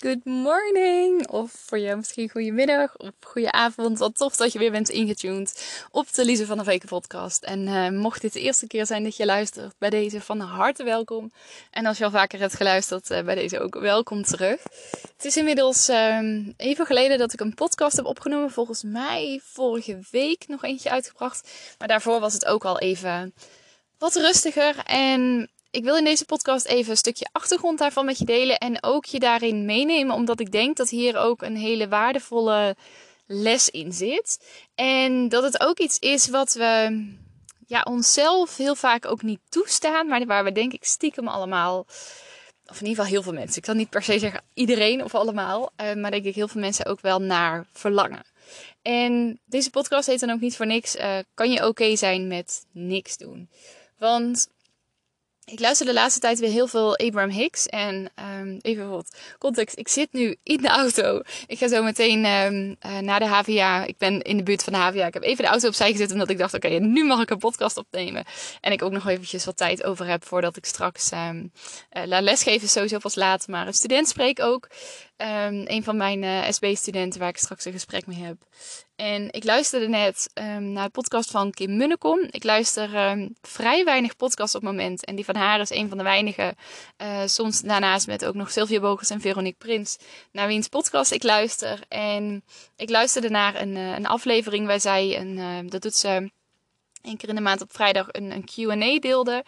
Good morning. Of voor jou misschien goedemiddag of goede avond. Wat tof dat je weer bent ingetuned op de Lise van der Veken podcast. En uh, mocht dit de eerste keer zijn dat je luistert, bij deze van harte welkom. En als je al vaker hebt geluisterd, uh, bij deze ook welkom terug. Het is inmiddels uh, even geleden dat ik een podcast heb opgenomen. Volgens mij vorige week nog eentje uitgebracht. Maar daarvoor was het ook al even wat rustiger. En ik wil in deze podcast even een stukje achtergrond daarvan met je delen en ook je daarin meenemen, omdat ik denk dat hier ook een hele waardevolle les in zit. En dat het ook iets is wat we ja, onszelf heel vaak ook niet toestaan, maar waar we denk ik stiekem allemaal, of in ieder geval heel veel mensen, ik kan niet per se zeggen iedereen of allemaal, uh, maar denk ik heel veel mensen ook wel naar verlangen. En deze podcast heet dan ook niet voor niks, uh, kan je oké zijn met niks doen. Want ik luister de laatste tijd weer heel veel Abraham Hicks. En um, even wat context. Ik zit nu in de auto. Ik ga zo meteen um, uh, naar de HVA. Ik ben in de buurt van de HVA. Ik heb even de auto opzij gezet omdat ik dacht, oké, nu mag ik een podcast opnemen. En ik ook nog eventjes wat tijd over heb voordat ik straks um, uh, lesgeven. Sowieso pas laat, maar een student spreek ook. Um, een van mijn uh, SB-studenten waar ik straks een gesprek mee heb. En ik luisterde net um, naar de podcast van Kim Munnekom. Ik luister um, vrij weinig podcasts op het moment. En die van haar is een van de weinige. Uh, soms daarnaast met ook nog Sylvia Bogers en Veronique Prins. Naar wiens podcast ik luister. En ik luisterde naar een, uh, een aflevering waar zij, een, dat doet ze één keer in de maand op vrijdag, een, een Q&A deelde.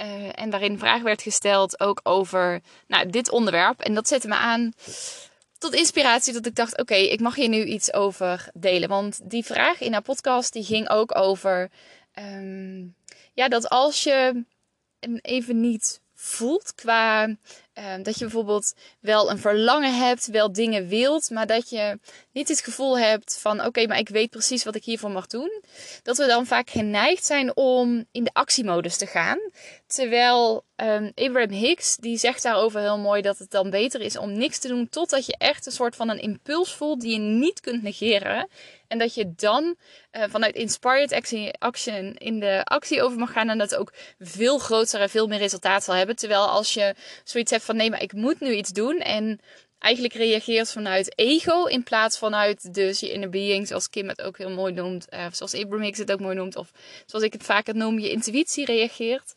Uh, en waarin vraag werd gesteld ook over nou, dit onderwerp. En dat zette me aan tot inspiratie dat ik dacht: oké, ik mag hier nu iets over delen. Want die vraag in haar podcast die ging ook over um, ja, dat als je even niet voelt qua uh, dat je bijvoorbeeld wel een verlangen hebt, wel dingen wilt, maar dat je niet het gevoel hebt van oké, maar ik weet precies wat ik hiervoor mag doen. Dat we dan vaak geneigd zijn om in de actiemodus te gaan. Terwijl um, Abraham Hicks, die zegt daarover heel mooi dat het dan beter is om niks te doen totdat je echt een soort van een impuls voelt die je niet kunt negeren. En dat je dan uh, vanuit inspired action in de actie over mag gaan en dat ook veel groter en veel meer resultaat zal hebben. Terwijl als je zoiets hebt van nee, maar ik moet nu iets doen en eigenlijk reageert vanuit ego in plaats vanuit dus je inner being, zoals Kim het ook heel mooi noemt, uh, zoals Abraham Hicks het ook mooi noemt, of zoals ik het vaker noem, je intuïtie reageert.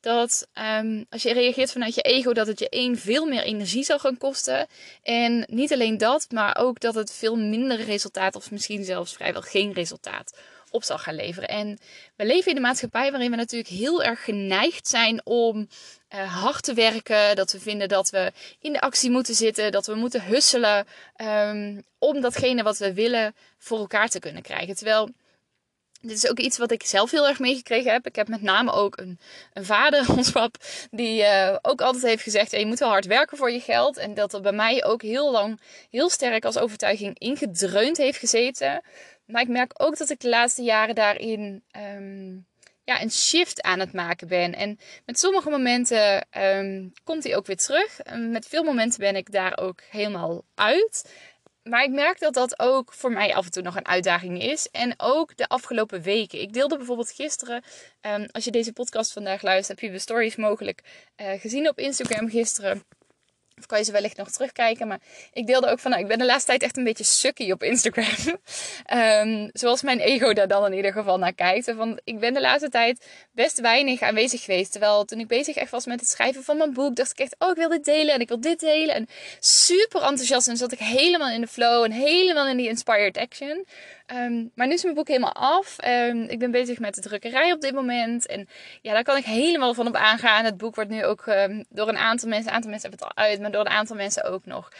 Dat um, als je reageert vanuit je ego, dat het je één veel meer energie zal gaan kosten. En niet alleen dat, maar ook dat het veel minder resultaat, of misschien zelfs vrijwel geen resultaat op zal gaan leveren. En we leven in een maatschappij waarin we natuurlijk heel erg geneigd zijn om uh, hard te werken. Dat we vinden dat we in de actie moeten zitten. Dat we moeten husselen. Um, om datgene wat we willen voor elkaar te kunnen krijgen. Terwijl. Dit is ook iets wat ik zelf heel erg meegekregen heb. Ik heb met name ook een, een vader, ons pap, die uh, ook altijd heeft gezegd: ja, je moet wel hard werken voor je geld. En dat er bij mij ook heel lang, heel sterk als overtuiging ingedreund heeft gezeten. Maar ik merk ook dat ik de laatste jaren daarin um, ja, een shift aan het maken ben. En met sommige momenten um, komt hij ook weer terug. Met veel momenten ben ik daar ook helemaal uit. Maar ik merk dat dat ook voor mij af en toe nog een uitdaging is. En ook de afgelopen weken. Ik deelde bijvoorbeeld gisteren, um, als je deze podcast vandaag luistert, heb je de stories mogelijk uh, gezien op Instagram gisteren Of kan je ze wellicht nog terugkijken. Maar ik deelde ook van, nou, ik ben de laatste tijd echt een beetje sukky op Instagram. um, zoals mijn ego daar dan in ieder geval naar kijkt. Van, ik ben de laatste tijd best weinig aanwezig geweest. Terwijl toen ik bezig echt was met het schrijven van mijn boek, dacht ik echt, oh, ik wil dit delen en ik wil dit delen. En super enthousiast. En zat ik helemaal in de flow en helemaal in die inspired action. Um, maar nu is mijn boek helemaal af. Um, ik ben bezig met de drukkerij op dit moment. En ja, daar kan ik helemaal van op aangaan. Het boek wordt nu ook um, door een aantal mensen, een aantal mensen hebben het al uit, maar door een aantal mensen ook nog.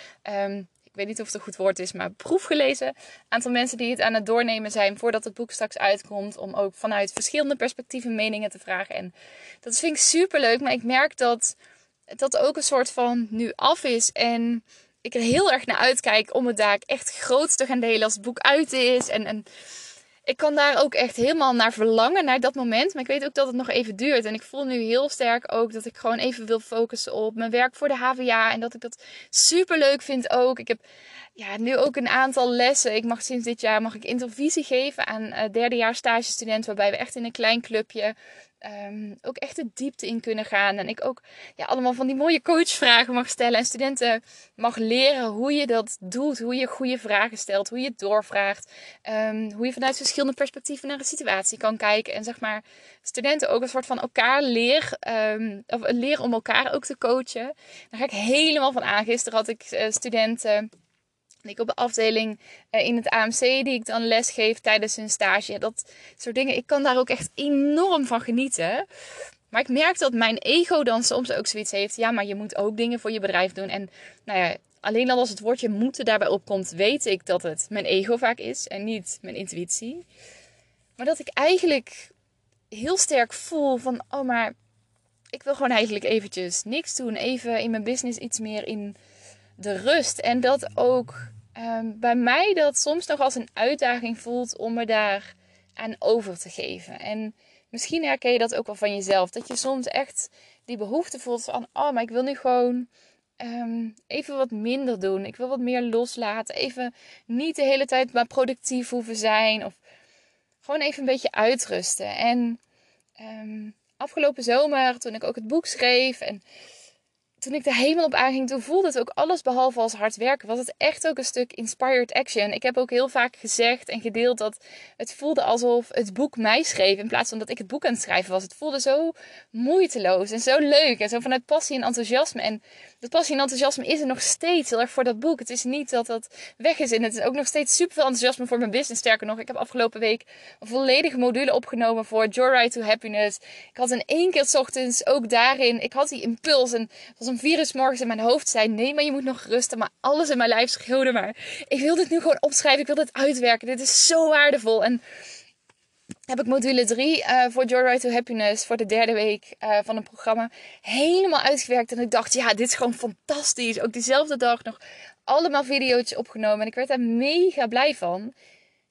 ik weet niet of het een goed woord is, maar proef gelezen. Een aantal mensen die het aan het doornemen zijn voordat het boek straks uitkomt. Om ook vanuit verschillende perspectieven meningen te vragen. En dat vind ik super leuk. Maar ik merk dat dat ook een soort van nu af is. En ik er heel erg naar uitkijk om het daar echt groot te gaan delen als het boek uit is. En, en ik kan daar ook echt helemaal naar verlangen, naar dat moment. Maar ik weet ook dat het nog even duurt. En ik voel nu heel sterk ook dat ik gewoon even wil focussen op mijn werk voor de HVA. En dat ik dat super leuk vind ook. Ik heb ja, nu ook een aantal lessen. Ik mag sinds dit jaar mag ik intervisie geven aan uh, derdejaars stagestudenten. Waarbij we echt in een klein clubje um, ook echt de diepte in kunnen gaan. En ik ook ja, allemaal van die mooie coachvragen mag stellen. En studenten mag leren hoe je dat doet. Hoe je goede vragen stelt. Hoe je doorvraagt. Um, hoe je vanuit verschillende perspectieven naar een situatie kan kijken. En zeg maar studenten ook een soort van elkaar leer. Um, of leren om elkaar ook te coachen. Daar ga ik helemaal van aan. Gisteren had ik uh, studenten ik op de afdeling uh, in het AMC die ik dan lesgeef tijdens een stage. Dat soort dingen. Ik kan daar ook echt enorm van genieten. Maar ik merk dat mijn ego dan soms ook zoiets heeft. Ja, maar je moet ook dingen voor je bedrijf doen. En nou ja, alleen al als het woordje moeten daarbij opkomt, weet ik dat het mijn ego vaak is en niet mijn intuïtie. Maar dat ik eigenlijk heel sterk voel van, oh maar ik wil gewoon eigenlijk eventjes niks doen. Even in mijn business iets meer in de rust. En dat ook um, bij mij dat soms nog als een uitdaging voelt om me daar aan over te geven. En misschien herken je dat ook wel van jezelf. Dat je soms echt die behoefte voelt van, oh, maar ik wil nu gewoon um, even wat minder doen. Ik wil wat meer loslaten. Even niet de hele tijd maar productief hoeven zijn. Of gewoon even een beetje uitrusten. En um, afgelopen zomer, toen ik ook het boek schreef en toen ik er helemaal op aanging, toen voelde het ook alles behalve als hard werken. Was het echt ook een stuk inspired action. Ik heb ook heel vaak gezegd en gedeeld dat het voelde alsof het boek mij schreef. In plaats van dat ik het boek aan het schrijven was. Het voelde zo moeiteloos en zo leuk. En zo vanuit passie en enthousiasme. En dat passie en enthousiasme is er nog steeds heel erg voor dat boek. Het is niet dat dat weg is. En het is ook nog steeds super veel enthousiasme voor mijn business. Sterker nog, ik heb afgelopen week een volledige module opgenomen voor Joyride to Happiness. Ik had in één keer s ochtends ook daarin. Ik had die impuls. En het was een virus morgens in mijn hoofd zei: Nee, maar je moet nog rusten. Maar alles in mijn lijf schreeuwde maar. Ik wil dit nu gewoon opschrijven. Ik wil dit uitwerken. Dit is zo waardevol. En heb ik module 3 uh, eh, voor Joyride to Happiness voor de derde week uh, van een programma helemaal uitgewerkt. En ik dacht, ja, dit is gewoon fantastisch. Ook diezelfde dag nog allemaal video's opgenomen. En ik werd daar mega blij van.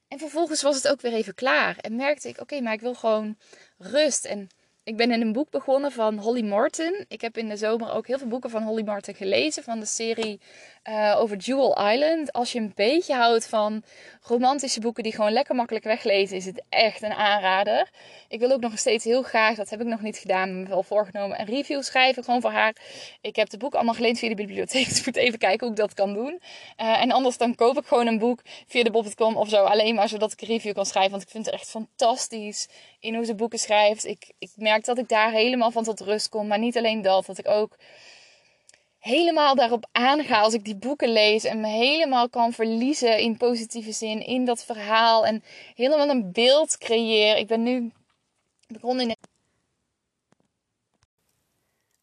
En vervolgens was het ook weer even klaar. En merkte ik, oké, maar ik wil gewoon rust. En ik ben in een boek begonnen van Holly Martin. Ik heb in de zomer ook heel veel boeken van Holly Martin gelezen. Van de serie uh, over Jewel Island. Als je een beetje houdt van romantische boeken die gewoon lekker makkelijk weglezen, is het echt een aanrader. Ik wil ook nog steeds heel graag, dat heb ik nog niet gedaan, me wel voorgenomen, een review schrijven. Gewoon voor haar. Ik heb de boek allemaal geleend via de bibliotheek. Dus ik moet even kijken hoe ik dat kan doen. Uh, en anders dan koop ik gewoon een boek via de bob.com of zo. Alleen maar zodat ik een review kan schrijven. Want ik vind het echt fantastisch in hoe ze boeken schrijft. Ik, ik merk dat ik daar helemaal van tot rust kom. Maar niet alleen dat, dat ik ook helemaal daarop aanga als ik die boeken lees en me helemaal kan verliezen in positieve zin in dat verhaal en helemaal een beeld creëer. Ik ben nu begonnen in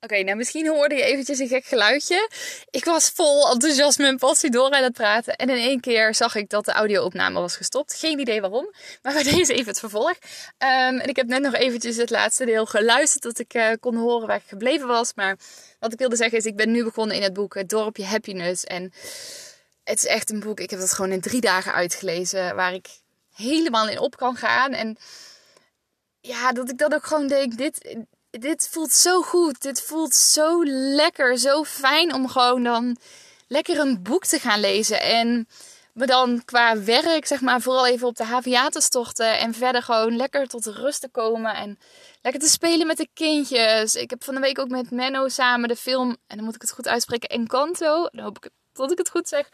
Oké, nou misschien hoorde je eventjes een gek geluidje. Ik was vol enthousiasme en passie door aan het praten. En in één keer zag ik dat de audio-opname was gestopt. Geen idee waarom, maar bij deze even het vervolg. Um, en ik heb net nog eventjes het laatste deel geluisterd, dat ik uh, kon horen waar ik gebleven was. Maar wat ik wilde zeggen is, ik ben nu begonnen in het boek Dorpje Happiness. En het is echt een boek, ik heb dat gewoon in drie dagen uitgelezen, waar ik helemaal in op kan gaan. En ja, dat ik dan ook gewoon denk, dit dit voelt zo goed. Dit voelt zo lekker, zo fijn om gewoon dan lekker een boek te gaan lezen. En me dan qua werk, zeg maar, vooral even op de HVA te storten. En verder gewoon lekker tot rust te komen. En lekker te spelen met de kindjes. Ik heb van de week ook met Menno samen de film, en dan moet ik het goed uitspreken, Encanto. Dan hoop ik dat ik het goed zeg.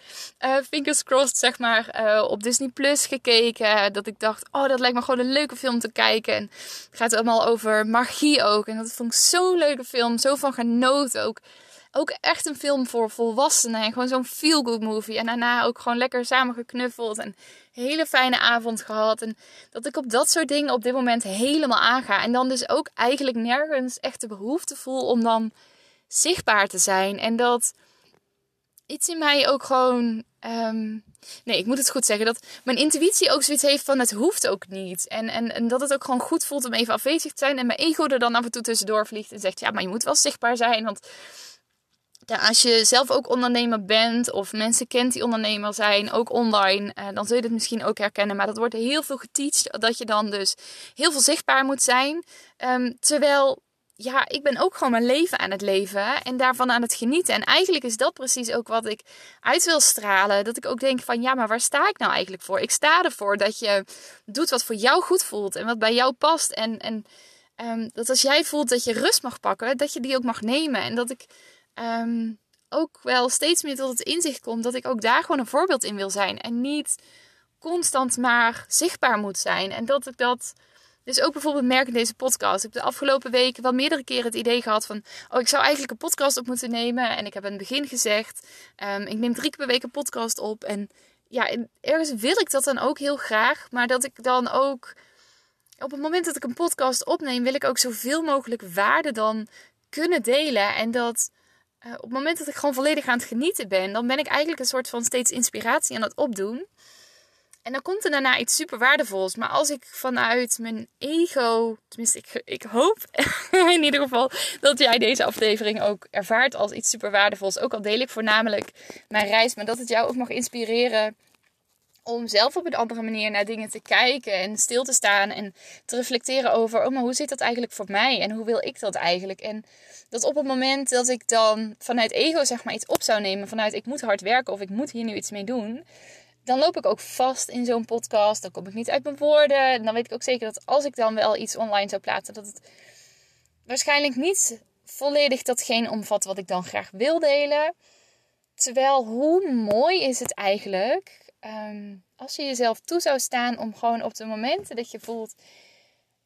Uh, fingers crossed, zeg maar, uh, op Disney Plus gekeken. Dat ik dacht, oh, dat lijkt me gewoon een leuke film te kijken. En het gaat allemaal over magie ook. En dat vond ik zo'n leuke film. Zo van genoten ook ook echt een film voor volwassenen. En gewoon zo'n feel-good movie. En daarna ook gewoon lekker samen geknuffeld. En een hele fijne avond gehad. En dat ik op dat soort dingen op dit moment helemaal aanga. En dan dus ook eigenlijk nergens echt de behoefte voel om dan zichtbaar te zijn. En dat iets in mij ook gewoon. Um, nee, ik moet het goed zeggen. Dat mijn intuïtie ook zoiets heeft van het hoeft ook niet. En, en, en dat het ook gewoon goed voelt om even afwezig te zijn. En mijn ego er dan af en toe tussendoor vliegt en zegt: Ja, maar je moet wel zichtbaar zijn. Want ja, als je zelf ook ondernemer bent of mensen kent die ondernemer zijn, ook online, eh, dan zul je het misschien ook herkennen. Maar dat wordt heel veel geteacht dat je dan dus heel veel zichtbaar moet zijn. Ehm, terwijl, ja, ik ben ook gewoon mijn leven aan het leven en daarvan aan het genieten. En eigenlijk is dat precies ook wat ik uit wil stralen. Dat ik ook denk van, ja, maar waar sta ik nou eigenlijk voor? Ik sta ervoor dat je doet wat voor jou goed voelt en wat bij jou past. En, en um, dat als jij voelt dat je rust mag pakken, dat je die ook mag nemen. En dat ik Ehm, ook wel steeds meer tot het inzicht komt dat ik ook daar gewoon een voorbeeld in wil zijn. En niet constant maar zichtbaar moet zijn. En dat ik dat. Dus ook bijvoorbeeld merk in deze podcast. Ik heb de afgelopen weken wel meerdere keren het idee gehad van... Oh, ik zou eigenlijk een podcast op moeten nemen. En ik heb in het begin gezegd... Um, ik neem drie keer per week een podcast op. En ja, ergens wil ik dat dan ook heel graag. Maar dat ik dan ook... Op het moment dat ik een podcast opneem... wil ik ook zoveel mogelijk waarde dan kunnen delen. En dat uh, op het moment dat ik gewoon volledig aan het genieten ben, dan ben ik eigenlijk een soort van steeds inspiratie aan het opdoen. En dan komt er daarna iets super waardevols. Maar als ik vanuit mijn ego, tenminste, ik, ik hoop in ieder geval dat jij deze aflevering ook ervaart als iets super waardevols. Ook al deel ik voornamelijk mijn reis, maar dat het jou ook mag inspireren om zelf op een andere manier naar dingen te kijken en stil te staan en te reflecteren over, oh maar hoe zit dat eigenlijk voor mij en hoe wil ik dat eigenlijk? En dat op het moment dat ik dan vanuit ego zeg maar iets op zou nemen, vanuit ik moet hard werken of ik moet hier nu iets mee doen, dan loop ik ook vast in zo'n podcast, dan kom ik niet uit mijn woorden. En dan weet ik ook zeker dat als ik dan wel iets online zou plaatsen, dat het waarschijnlijk niet volledig datgene omvat wat ik dan graag wil delen. Terwijl, hoe mooi is het eigenlijk Ehm, als je jezelf toe zou staan om gewoon op de momenten dat je voelt,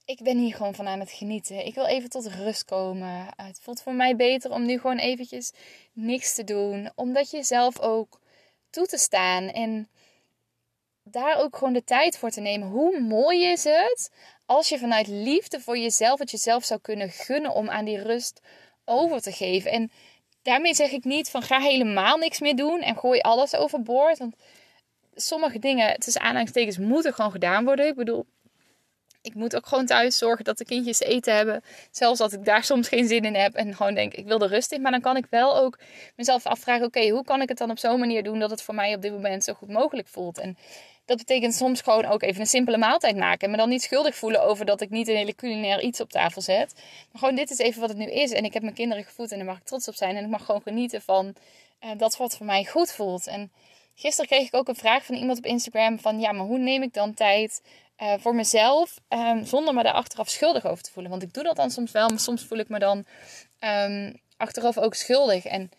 ik ben hier gewoon van aan het genieten. Ik wil even tot rust komen. Het voelt voor mij beter om nu gewoon eventjes niks te doen. Omdat je zelf ook toe te staan en daar ook gewoon de tijd voor te nemen. Hoe mooi is het als je vanuit liefde voor jezelf het jezelf zou kunnen gunnen om aan die rust over te geven. En daarmee zeg ik niet van ga helemaal niks meer doen en gooi alles overboord. Want sommige dingen, tussen aanhalingstekens, moeten gewoon gedaan worden. Ik bedoel, ik moet ook gewoon thuis zorgen dat de kindjes eten hebben. Zelfs als ik daar soms geen zin in heb en gewoon denk, ik wil er rust in. Maar dan kan ik wel ook mezelf afvragen, oké, hoe kan ik het dan op zo'n manier doen dat het voor mij op dit moment zo goed mogelijk voelt? En dat betekent soms gewoon ook even een simpele maaltijd maken. En me dan niet schuldig voelen over dat ik niet een hele culinair iets op tafel zet. Maar gewoon, dit is even wat het nu is. En ik heb mijn kinderen gevoed en daar mag ik trots op zijn. En ik mag gewoon genieten van uh, dat wat voor mij goed voelt. En Gisteren kreeg ik ook een vraag van iemand op Instagram van ja, maar hoe neem ik dan tijd uh, voor mezelf um, zonder me daar achteraf schuldig over te voelen? Want ik doe dat dan soms wel, maar soms voel ik me dan um, achteraf ook schuldig. En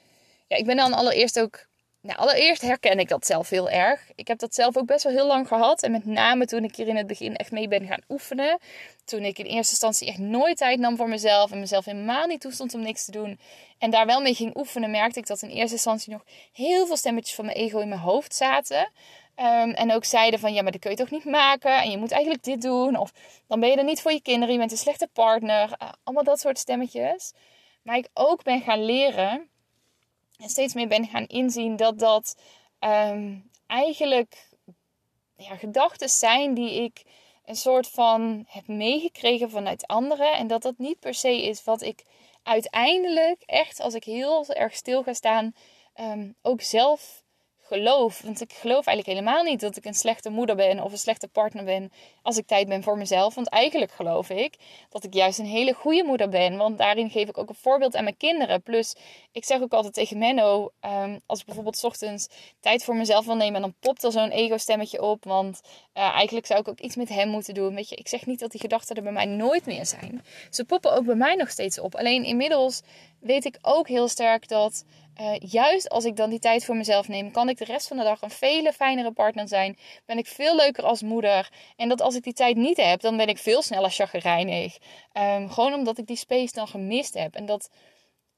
ja, ik ben dan allereerst ook nou, allereerst herken ik dat zelf heel erg. Ik heb dat zelf ook best wel heel lang gehad. En met name toen ik hier in het begin echt mee ben gaan oefenen. Toen ik in eerste instantie echt nooit tijd nam voor mezelf. En mezelf helemaal niet toestond om niks te doen. En daar wel mee ging oefenen, merkte ik dat in eerste instantie nog heel veel stemmetjes van mijn ego in mijn hoofd zaten. Um, en ook zeiden van ja, maar dat kun je toch niet maken. En je moet eigenlijk dit doen. Of dan ben je er niet voor je kinderen. Je bent een slechte partner. Uh, allemaal dat soort stemmetjes. Maar ik ook ben gaan leren en steeds meer ben gaan inzien dat dat ehm, eigenlijk ja, gedachten zijn die ik een soort van heb meegekregen vanuit anderen. En dat dat niet per se is wat ik uiteindelijk echt, als ik heel erg stil ga staan, ehm, ook zelf geloof. Want ik geloof eigenlijk helemaal niet dat ik een slechte moeder ben of een slechte partner ben als ik tijd ben voor mezelf. Want eigenlijk geloof ik dat ik juist een hele goede moeder ben. Want daarin geef ik ook een voorbeeld aan mijn kinderen. Plus, ik zeg ook altijd tegen Menno, ehm, als ik bijvoorbeeld ochtends tijd voor mezelf wil nemen, dan popt er zo'n ego-stemmetje op. Want uh, eigenlijk zou ik ook iets met hem moeten doen. Weet je, ik zeg niet dat die gedachten er bij mij nooit meer zijn. Ze poppen ook bij mij nog steeds op. Alleen inmiddels weet ik ook heel sterk dat uh, juist als ik dan die tijd voor mezelf neem, kan ik de rest van de dag een vele fijnere partner zijn. Ben ik veel leuker als moeder. En dat als ik die tijd niet heb, dan ben ik veel sneller chagrijnig. Um, gewoon omdat ik die space dan gemist heb. En dat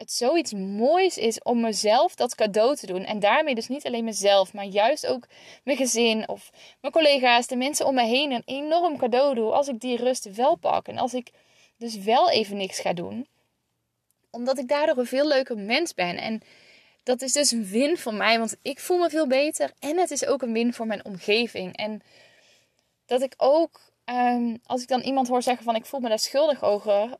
het zoiets moois is om mezelf dat cadeau te doen. En daarmee dus niet alleen mezelf, maar juist ook mijn gezin of mijn collega's, de mensen om me heen een enorm cadeau doe als ik die rust wel pak. En als ik dus wel even niks ga doen. Omdat ik daardoor een veel leuker mens ben. En dat is dus een win voor mij, want ik voel me veel beter. En het is ook een win voor mijn omgeving. En dat ik ook, ehm, als ik dan iemand hoor zeggen van ik voel me daar schuldig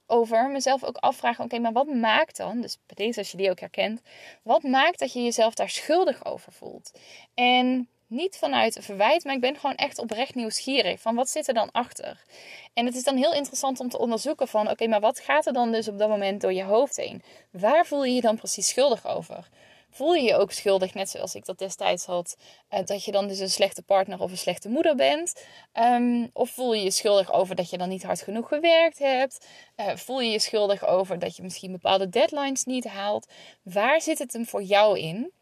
over, mezelf ook afvragen, oké, maar wat maakt dan, dus bij deze als je die ook herkent, wat maakt dat je jezelf daar schuldig over voelt? En niet vanuit verwijt, maar ik ben gewoon echt oprecht nieuwsgierig. Van wat zit er dan achter? En het is dan heel interessant om te onderzoeken van... Oké, maar wat gaat er dan dus op dat moment door je hoofd heen? Waar voel je je dan precies schuldig over? Voel je je ook schuldig, net zoals ik dat destijds had, uh, dat je dan dus een slechte partner of een slechte moeder bent? Um, of voel je je schuldig over dat je dan niet hard genoeg gewerkt hebt? Uh, voel je je schuldig over dat je misschien bepaalde deadlines niet haalt? Waar zit het hem voor jou in?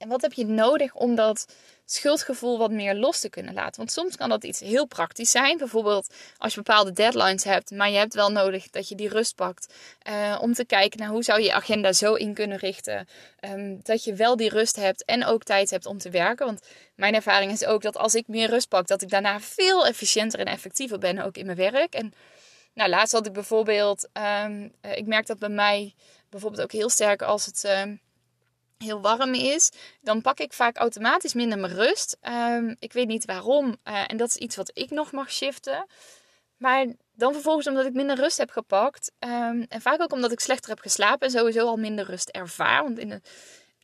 En wat heb je nodig om dat schuldgevoel wat meer los te kunnen laten? Want soms kan dat iets heel praktisch zijn. Bijvoorbeeld als je bepaalde deadlines hebt, maar je hebt wel nodig dat je die rust pakt. Uh, om te kijken naar hoe zou je agenda zo in kunnen richten. Um, dat je wel die rust hebt en ook tijd hebt om te werken. Want mijn ervaring is ook dat als ik meer rust pak, dat ik daarna veel efficiënter en effectiever ben ook in mijn werk. En nou, laatst had ik bijvoorbeeld, um, ik merk dat bij mij bijvoorbeeld ook heel sterk als het... Um, heel warm is, dan pak ik vaak automatisch minder mijn rust. Um, ik weet niet waarom. Uh, en dat is iets wat ik nog mag shiften. Maar dan vervolgens omdat ik minder rust heb gepakt. Um, en vaak ook omdat ik slechter heb geslapen en sowieso al minder rust ervaar. Want in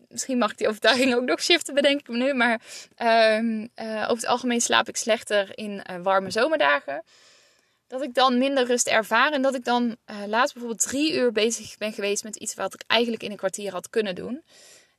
misschien mag ik die overtuiging ook nog shiften, bedenk ik me nu. Maar um, over het algemeen slaap ik slechter in uh, warme zomerdagen. Dat ik dan minder rust ervaar. En dat ik dan laatst bijvoorbeeld drie uur bezig ben geweest met iets wat ik eigenlijk in een kwartier had kunnen doen.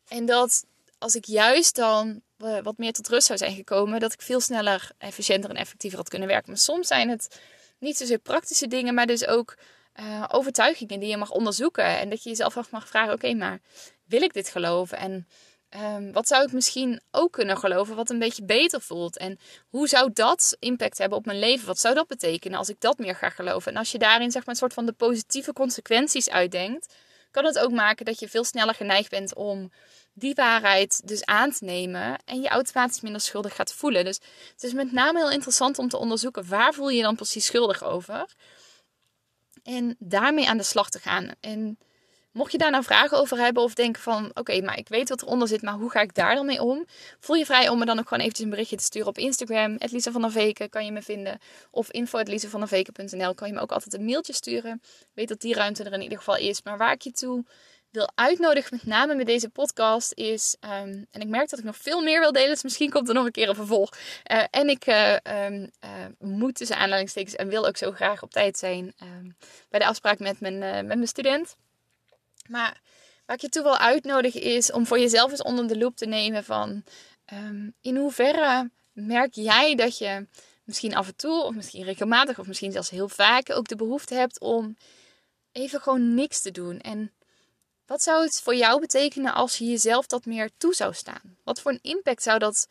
En dat als ik juist dan eh, wat meer tot rust zou zijn gekomen, dat ik veel sneller, efficiënter en effectiever had kunnen werken. Maar soms zijn het niet zozeer praktische dingen, maar dus ook uh, overtuigingen die je mag onderzoeken. En dat je jezelf af mag vragen: oké, maar wil ik dit geloven? En um, wat zou ik misschien ook kunnen geloven wat een beetje beter voelt? En hoe zou dat impact hebben op mijn leven? Wat zou dat betekenen als ik dat meer ga geloven? En als je daarin zeg maar een soort van de positieve consequenties uitdenkt, kan het ook maken dat je veel sneller geneigd bent om die waarheid dus aan te nemen en je automatisch minder schuldig gaat voelen. Dus het is met name heel interessant om te onderzoeken waar voel je je dan precies schuldig over. En daarmee aan de slag te gaan. En mocht je daar nou vragen over hebben of denken van oké, maar ik weet wat eronder zit, maar hoe ga ik daar dan mee om? Voel je vrij om me dan ook gewoon eventjes een berichtje te sturen op Instagram. Lisa van der Veken kan je me vinden. Of info.lisavanderveken.nl kan je me ook altijd een mailtje sturen. weet dat die ruimte er in ieder geval is. Maar waar ik je toe wil uitnodigen, met name met deze podcast, is. Um, en ik merk dat ik nog veel meer wil delen, dus misschien komt er nog een keer een vervolg. Uh, en ik uh, um, uh, moet tussen aanleidingstekens en wil ook zo graag op tijd zijn um, bij de afspraak met mijn, met mijn student. Maar waar ik je toe wil uitnodigen is om voor jezelf eens onder de loep te nemen van in hoeverre merk jij dat je misschien af en toe, of misschien regelmatig, of misschien zelfs heel vaak ook de behoefte hebt om even gewoon niks te doen. En wat zou het voor jou betekenen als je jezelf dat meer toe zou staan? Wat voor een impact zou dat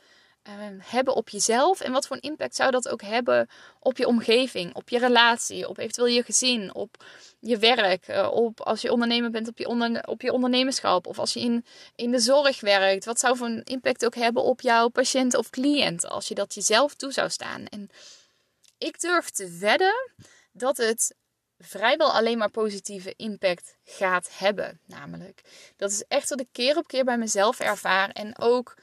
hebben op jezelf? En wat voor een impact zou dat ook hebben op je omgeving, op je relatie, op eventueel je gezin, op je werk, uh, op als je ondernemer bent op je, op je ondernemerschap of als je in, in de zorg werkt? Wat zou voor een impact ook hebben op jouw patiënt of cliënt als je dat jezelf toe zou staan? En ik durf te wedden dat het vrijwel alleen maar positieve impact gaat hebben. Namelijk, dat is echt wat ik keer op keer bij mezelf ervaar. En ook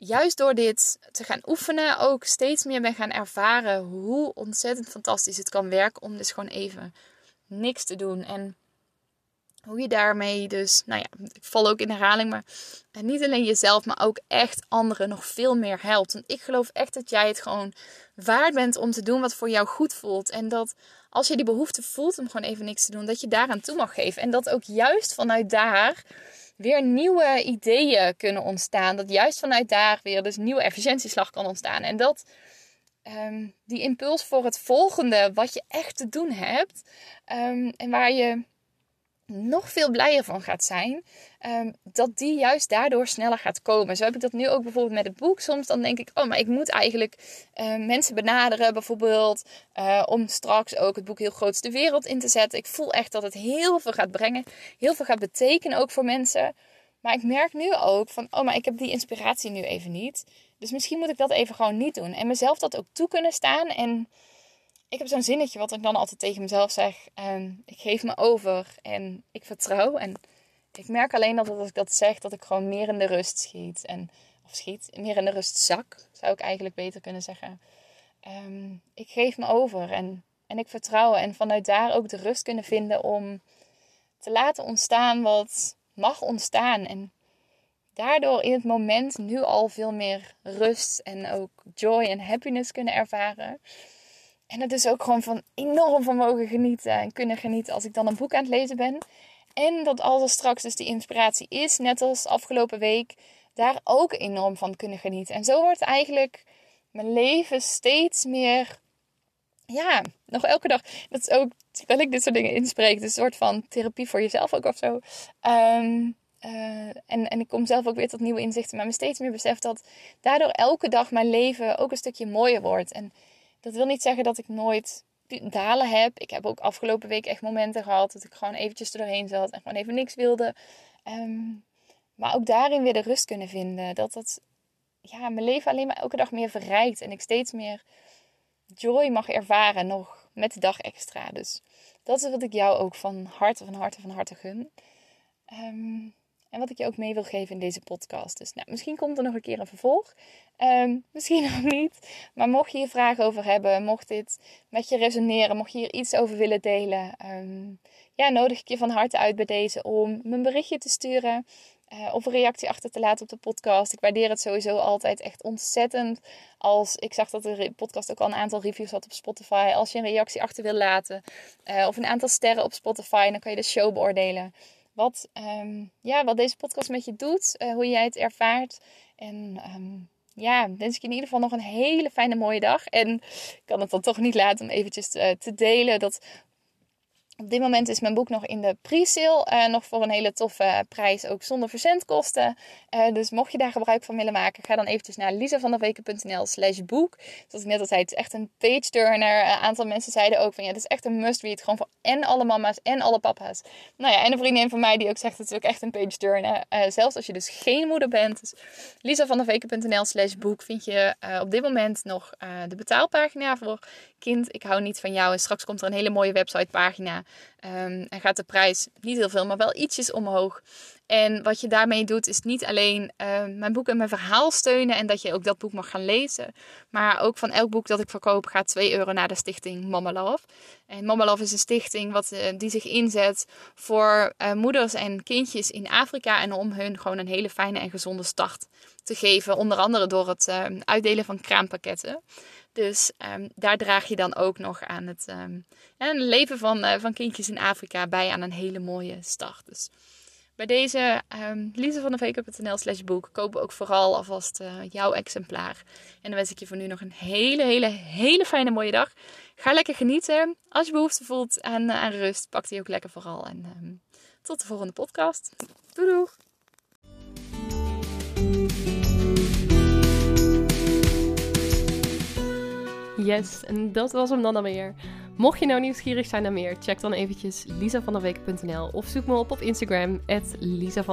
juist door dit te gaan oefenen, ook steeds meer ben gaan ervaren hoe ontzettend fantastisch het kan werken om dus gewoon even niks te doen. En hoe je daarmee dus, nou ja, ik val ook in herhaling, maar niet alleen jezelf, maar ook echt anderen nog veel meer helpt. Want ik geloof echt dat jij het gewoon waard bent om te doen wat voor jou goed voelt. En dat als je die behoefte voelt om gewoon even niks te doen, dat je daaraan toe mag geven. En dat ook juist vanuit daar weer nieuwe ideeën kunnen ontstaan. Dat juist vanuit daar weer dus nieuwe efficiëntieslag kan ontstaan. En dat ehm, die impuls voor het volgende, wat je echt te doen hebt, um, en waar je nog veel blijer van gaat zijn, um, dat die juist daardoor sneller gaat komen. Zo heb ik dat nu ook bijvoorbeeld met het boek. Soms dan denk ik, oh, maar ik moet eigenlijk uh, mensen benaderen, bijvoorbeeld, uh, om straks ook het boek Heel Groot de Wereld in te zetten. Ik voel echt dat het heel veel gaat brengen, heel veel gaat betekenen ook voor mensen. Maar ik merk nu ook van, oh, maar ik heb die inspiratie nu even niet. Dus misschien moet ik dat even gewoon niet doen. En mezelf dat ook toe kunnen staan en ik heb zo'n zinnetje wat ik dan altijd tegen mezelf zeg. Um, ik geef me over en ik vertrouw. En ik merk alleen dat als ik dat zeg, dat ik gewoon meer in de rust schiet. En, of schiet, meer in de rust zak, zou ik eigenlijk beter kunnen zeggen. Um, ik geef me over en, en ik vertrouw. En vanuit daar ook de rust kunnen vinden om te laten ontstaan wat mag ontstaan. En daardoor in het moment nu al veel meer rust en ook joy en happiness kunnen ervaren. En het is ook gewoon van enorm van mogen genieten en kunnen genieten als ik dan een boek aan het lezen ben. En dat als er straks dus die inspiratie is, net als afgelopen week, daar ook enorm van kunnen genieten. En zo wordt eigenlijk mijn leven steeds meer, ja, nog elke dag. Dat is ook, terwijl ik dit soort dingen inspreek, dus een soort van therapie voor jezelf ook of zo. Um, uh, en, en ik kom zelf ook weer tot nieuwe inzichten, maar me steeds meer besef dat daardoor elke dag mijn leven ook een stukje mooier wordt. En dat wil niet zeggen dat ik nooit dalen heb. Ik heb ook afgelopen week echt momenten gehad dat ik gewoon eventjes er doorheen zat en gewoon even niks wilde. Um, maar ook daarin weer de rust kunnen vinden. Dat dat ja, mijn leven alleen maar elke dag meer verrijkt. En ik steeds meer joy mag ervaren nog met de dag extra. Dus dat is wat ik jou ook van harte, van harte, van harte gun. Um, en wat ik je ook mee wil geven in deze podcast. Dus nou, misschien komt er nog een keer een vervolg. Um, misschien nog niet. Maar mocht je hier vragen over hebben, mocht dit met je resoneren, mocht je hier iets over willen delen, um, ja, nodig ik je van harte uit bij deze om een berichtje te sturen. Uh, of een reactie achter te laten op de podcast. Ik waardeer het sowieso altijd echt ontzettend. Als ik zag dat de podcast ook al een aantal reviews had op Spotify. Als je een reactie achter wil laten. Uh, of een aantal sterren op Spotify. Dan kan je de show beoordelen wat, um, ja, wat deze podcast met je doet, uh, hoe jij het ervaart. En um, ja, wens ik je in ieder geval nog een hele fijne mooie dag. En ik kan het dan toch niet laten om eventjes te, te delen dat op dit moment is mijn boek nog in de pre-sale. Uh, nog voor een hele toffe prijs, ook zonder verzendkosten. Uh, dus mocht je daar gebruik van willen maken, ga dan eventjes naar lisavanderweken.nl slash boek. Zoals ik net al zei, het is echt een page turner. Een aantal mensen zeiden ook van ja, het is echt een must read. Gewoon voor en alle mama's en alle papa's. Nou ja, en een vriendin van mij die ook zegt, het is ook echt een page turner. Zelfs als je dus geen moeder bent. Dus lisavanderweken.nl slash boek vind je op dit moment nog de betaalpagina voor kind, ik hou niet van jou. En straks komt er een hele mooie websitepagina. Um, en gaat de prijs niet heel veel, maar wel ietsjes omhoog. En wat je daarmee doet, is niet alleen uh, mijn boek en mijn verhaal steunen en dat je ook dat boek mag gaan lezen. Maar ook van elk boek dat ik verkoop gaat 2 euro naar de stichting Mama Love. En Mama Love is een stichting wat, uh, die zich inzet voor uh, moeders en kindjes in Afrika. En om hun gewoon een hele fijne en gezonde start te geven. Onder andere door het ehm, uitdelen van kraampakketten. Dus um, daar draag je dan ook nog aan het, um, leven van, uh, van kindjes in Afrika bij aan een hele mooie start. Dus bij deze um, van de slash boek kopen ook vooral alvast uh, jouw exemplaar. En dan wens ik je voor nu nog een hele, hele, hele fijne mooie dag. Ga lekker genieten. Als je behoefte voelt aan, uh, aan rust, pak die ook lekker vooral. En tot de volgende podcast. Doei doei! Yes, en dat was hem dan alweer. Mocht je nou nieuwsgierig zijn naar meer, check dan eventjes lisavanderweken.nl of zoek me op op Instagram, Lisa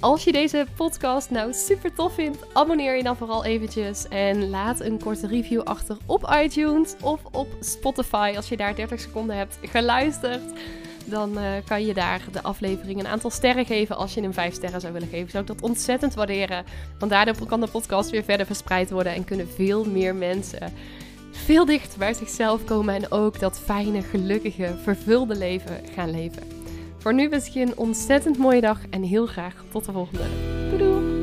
Als je deze podcast nou super tof vindt, abonneer je dan vooral eventjes en laat een korte review achter op iTunes of op Spotify als je daar 30 seconden hebt geluisterd dan uh, kan je daar de aflevering een aantal sterren geven. Als je hem 5 sterren zou willen geven, zou ik dat ontzettend waarderen. Want daardoor kan de podcast weer verder verspreid worden en kunnen veel meer mensen veel dichter bij zichzelf komen en ook dat fijne, gelukkige, vervulde leven gaan leven. Voor nu wens ik je een ontzettend mooie dag en heel graag tot de volgende. Doei!